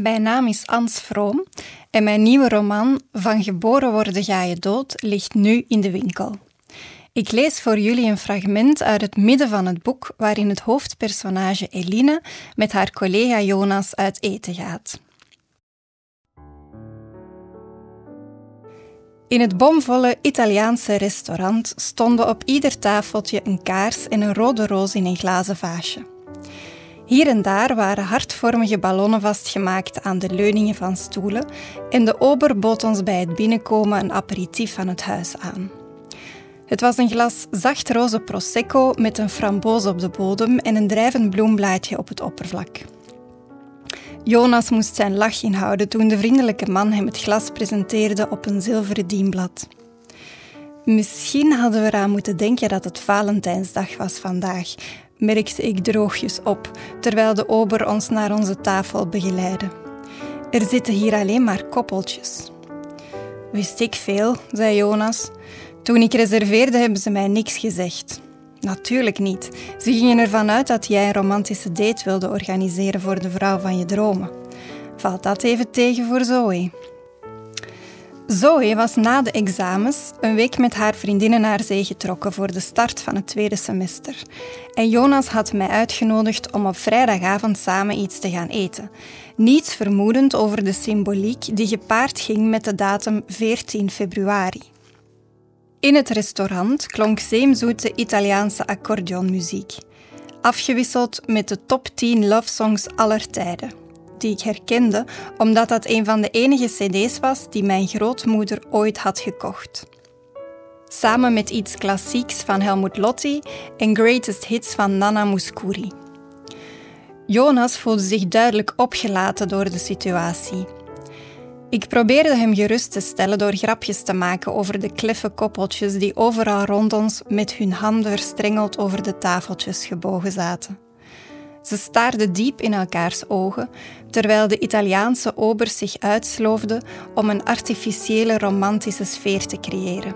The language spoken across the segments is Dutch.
Mijn naam is Ans Vroom en mijn nieuwe roman Van geboren worden ga je dood ligt nu in de winkel. Ik lees voor jullie een fragment uit het midden van het boek waarin het hoofdpersonage Eline met haar collega Jonas uit eten gaat. In het bomvolle Italiaanse restaurant stonden op ieder tafeltje een kaars en een rode roos in een glazen vaasje. Hier en daar waren hartvormige ballonnen vastgemaakt aan de leuningen van stoelen en de ober bood ons bij het binnenkomen een aperitief van het huis aan. Het was een glas zacht roze prosecco met een framboos op de bodem en een drijvend bloemblaadje op het oppervlak. Jonas moest zijn lach inhouden toen de vriendelijke man hem het glas presenteerde op een zilveren dienblad. Misschien hadden we eraan moeten denken dat het Valentijnsdag was vandaag, merkte ik droogjes op, terwijl de ober ons naar onze tafel begeleidde. Er zitten hier alleen maar koppeltjes. Wist ik veel, zei Jonas. Toen ik reserveerde, hebben ze mij niks gezegd. Natuurlijk niet. Ze gingen ervan uit dat jij een romantische date wilde organiseren voor de vrouw van je dromen. Valt dat even tegen voor Zoe? Zoe was na de examens een week met haar vriendinnen naar zee getrokken voor de start van het tweede semester. En Jonas had mij uitgenodigd om op vrijdagavond samen iets te gaan eten. Niets vermoedend over de symboliek die gepaard ging met de datum 14 februari. In het restaurant klonk zeemzoete Italiaanse accordeonmuziek, afgewisseld met de top 10 love songs aller tijden, die ik herkende omdat dat een van de enige CD's was die mijn grootmoeder ooit had gekocht. Samen met iets klassieks van Helmut Lotti en greatest hits van Nana Mouskouri. Jonas voelde zich duidelijk opgelaten door de situatie. Ik probeerde hem gerust te stellen door grapjes te maken over de kleffe koppeltjes die overal rond ons met hun handen verstrengeld over de tafeltjes gebogen zaten. Ze staarden diep in elkaars ogen, terwijl de Italiaanse obers zich uitsloofden om een artificiële romantische sfeer te creëren.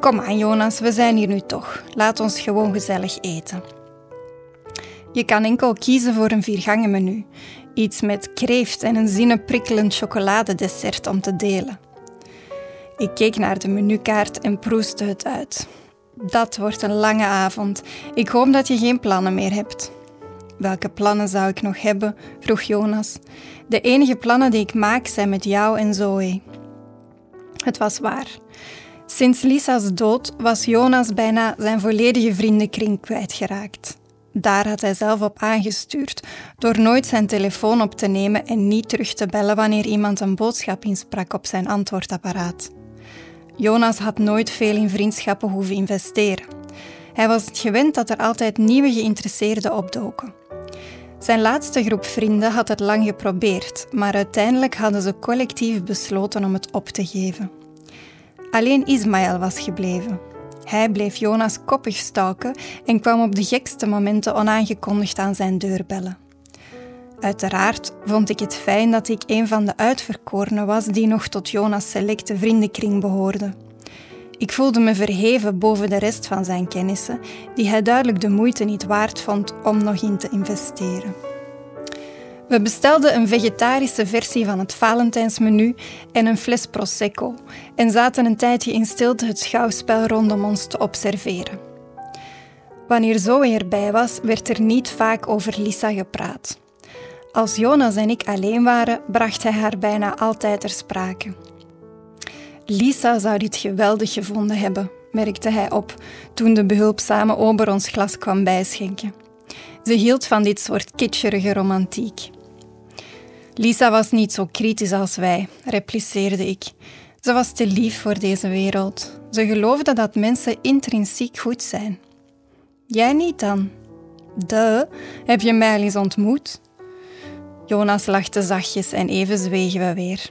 Kom aan, Jonas, we zijn hier nu toch. Laat ons gewoon gezellig eten. Je kan enkel kiezen voor een viergangenmenu. Iets met kreeft en een zinnenprikkelend chocoladedessert om te delen. Ik keek naar de menukaart en proestte het uit. Dat wordt een lange avond. Ik hoop dat je geen plannen meer hebt. Welke plannen zou ik nog hebben? vroeg Jonas. De enige plannen die ik maak zijn met jou en Zoe. Het was waar. Sinds Lisa's dood was Jonas bijna zijn volledige vriendenkring kwijtgeraakt. Daar had hij zelf op aangestuurd, door nooit zijn telefoon op te nemen en niet terug te bellen wanneer iemand een boodschap insprak op zijn antwoordapparaat. Jonas had nooit veel in vriendschappen hoeven investeren. Hij was het gewend dat er altijd nieuwe geïnteresseerden opdoken. Zijn laatste groep vrienden had het lang geprobeerd, maar uiteindelijk hadden ze collectief besloten om het op te geven. Alleen Ismaël was gebleven. Hij bleef Jonas koppig stalken en kwam op de gekste momenten onaangekondigd aan zijn deur bellen. Uiteraard vond ik het fijn dat ik een van de uitverkorenen was die nog tot Jonas' selecte vriendenkring behoorde. Ik voelde me verheven boven de rest van zijn kennissen, die hij duidelijk de moeite niet waard vond om nog in te investeren. We bestelden een vegetarische versie van het Valentijnsmenu en een fles Prosecco en zaten een tijdje in stilte het schouwspel rondom ons te observeren. Wanneer Zoe erbij was, werd er niet vaak over Lisa gepraat. Als Jonas en ik alleen waren, bracht hij haar bijna altijd ter sprake. Lisa zou dit geweldig gevonden hebben, merkte hij op toen de behulpzame ober ons glas kwam bijschenken. Ze hield van dit soort kitscherige romantiek. Lisa was niet zo kritisch als wij, repliceerde ik. Ze was te lief voor deze wereld. Ze geloofde dat mensen intrinsiek goed zijn. Jij niet dan? De, heb je mij eens ontmoet? Jonas lachte zachtjes en even zwegen we weer.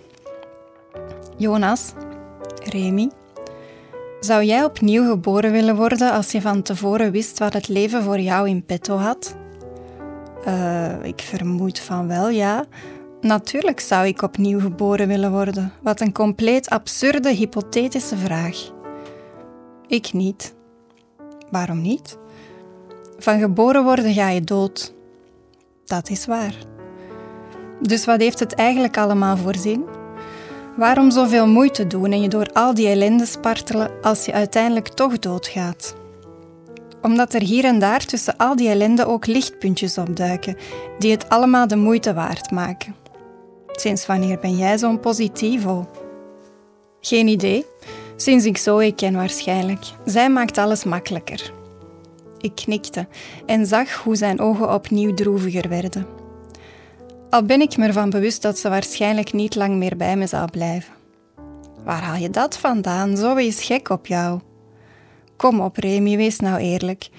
Jonas, Remy, zou jij opnieuw geboren willen worden als je van tevoren wist wat het leven voor jou in petto had? Uh, ik vermoed van wel, ja. Natuurlijk zou ik opnieuw geboren willen worden. Wat een compleet absurde hypothetische vraag. Ik niet. Waarom niet? Van geboren worden ga je dood. Dat is waar. Dus wat heeft het eigenlijk allemaal voor zin? Waarom zoveel moeite doen en je door al die ellende spartelen als je uiteindelijk toch doodgaat? Omdat er hier en daar tussen al die ellende ook lichtpuntjes opduiken, die het allemaal de moeite waard maken. Sinds wanneer ben jij zo'n positivo? Geen idee. Sinds ik Zoe ken waarschijnlijk. Zij maakt alles makkelijker. Ik knikte en zag hoe zijn ogen opnieuw droeviger werden. Al ben ik me ervan bewust dat ze waarschijnlijk niet lang meer bij me zal blijven. Waar haal je dat vandaan? Zoe is gek op jou. Kom op, Remy, wees nou eerlijk.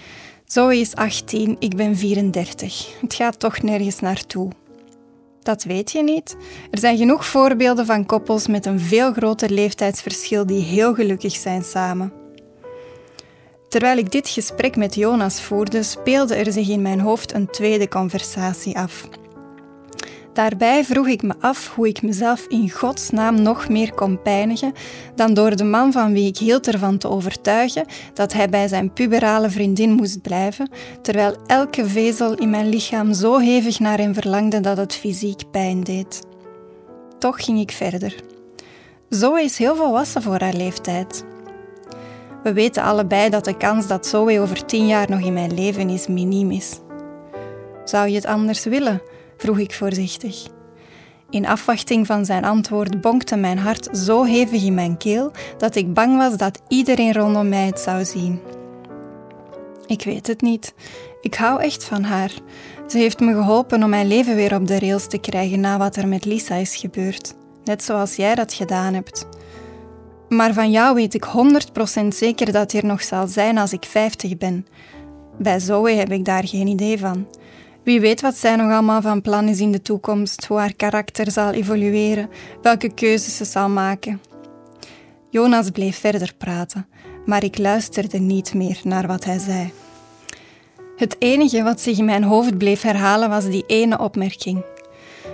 Zoe is 18, ik ben 34. Het gaat toch nergens naartoe. Dat weet je niet. Er zijn genoeg voorbeelden van koppels met een veel groter leeftijdsverschil die heel gelukkig zijn samen. Terwijl ik dit gesprek met Jonas voerde, speelde er zich in mijn hoofd een tweede conversatie af. Daarbij vroeg ik me af hoe ik mezelf in godsnaam nog meer kon pijnigen dan door de man van wie ik hield ervan te overtuigen dat hij bij zijn puberale vriendin moest blijven, terwijl elke vezel in mijn lichaam zo hevig naar hem verlangde dat het fysiek pijn deed. Toch ging ik verder. Zoe is heel volwassen voor haar leeftijd. We weten allebei dat de kans dat Zoe over tien jaar nog in mijn leven is miniem is. Zou je het anders willen? Vroeg ik voorzichtig. In afwachting van zijn antwoord bonkte mijn hart zo hevig in mijn keel dat ik bang was dat iedereen rondom mij het zou zien. Ik weet het niet. Ik hou echt van haar. Ze heeft me geholpen om mijn leven weer op de rails te krijgen na wat er met Lisa is gebeurd. Net zoals jij dat gedaan hebt. Maar van jou weet ik 100% zeker dat hij er nog zal zijn als ik 50 ben. Bij Zoe heb ik daar geen idee van. Wie weet wat zij nog allemaal van plan is in de toekomst, hoe haar karakter zal evolueren, welke keuzes ze zal maken. Jonas bleef verder praten, maar ik luisterde niet meer naar wat hij zei. Het enige wat zich in mijn hoofd bleef herhalen was die ene opmerking.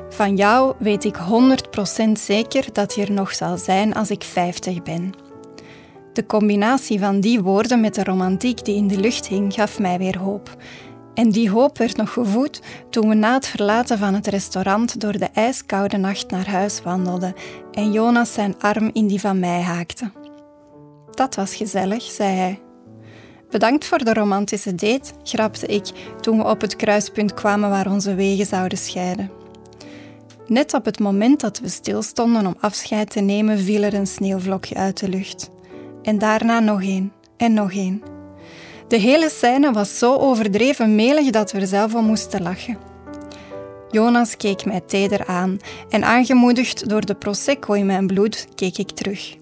Van jou weet ik 100% zeker dat je er nog zal zijn als ik 50 ben. De combinatie van die woorden met de romantiek die in de lucht hing gaf mij weer hoop en die hoop werd nog gevoed toen we na het verlaten van het restaurant door de ijskoude nacht naar huis wandelden en Jonas zijn arm in die van mij haakte. Dat was gezellig, zei hij. Bedankt voor de romantische date, grapte ik toen we op het kruispunt kwamen waar onze wegen zouden scheiden. Net op het moment dat we stilstonden om afscheid te nemen, viel er een sneeuwvlokje uit de lucht. En daarna nog één en nog één. De hele scène was zo overdreven melig dat we er zelf om moesten lachen. Jonas keek mij teder aan en aangemoedigd door de prosecco in mijn bloed keek ik terug.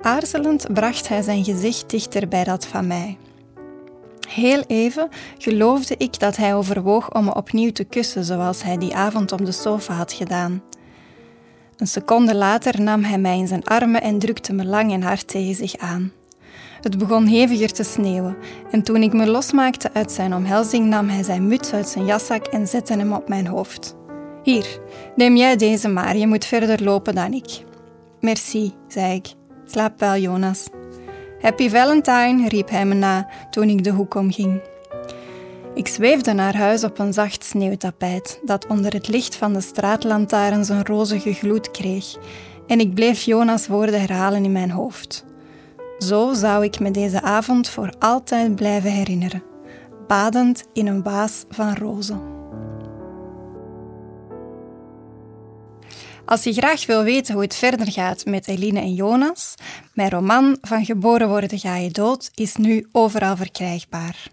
Aarzelend bracht hij zijn gezicht dichter bij dat van mij. Heel even geloofde ik dat hij overwoog om me opnieuw te kussen zoals hij die avond op de sofa had gedaan. Een seconde later nam hij mij in zijn armen en drukte me lang en hard tegen zich aan. Het begon heviger te sneeuwen en toen ik me losmaakte uit zijn omhelzing nam hij zijn muts uit zijn jaszak en zette hem op mijn hoofd. Hier, neem jij deze maar, je moet verder lopen dan ik. Merci, zei ik. Slaap wel, Jonas. Happy Valentine, riep hij me na toen ik de hoek omging. Ik zweefde naar huis op een zacht sneeuwtapijt dat onder het licht van de straatlantaarns een rozige gloed kreeg en ik bleef Jonas' woorden herhalen in mijn hoofd. Zo zou ik me deze avond voor altijd blijven herinneren, badend in een waas van rozen. Als je graag wil weten hoe het verder gaat met Eline en Jonas, mijn roman Van geboren worden ga je dood is nu overal verkrijgbaar.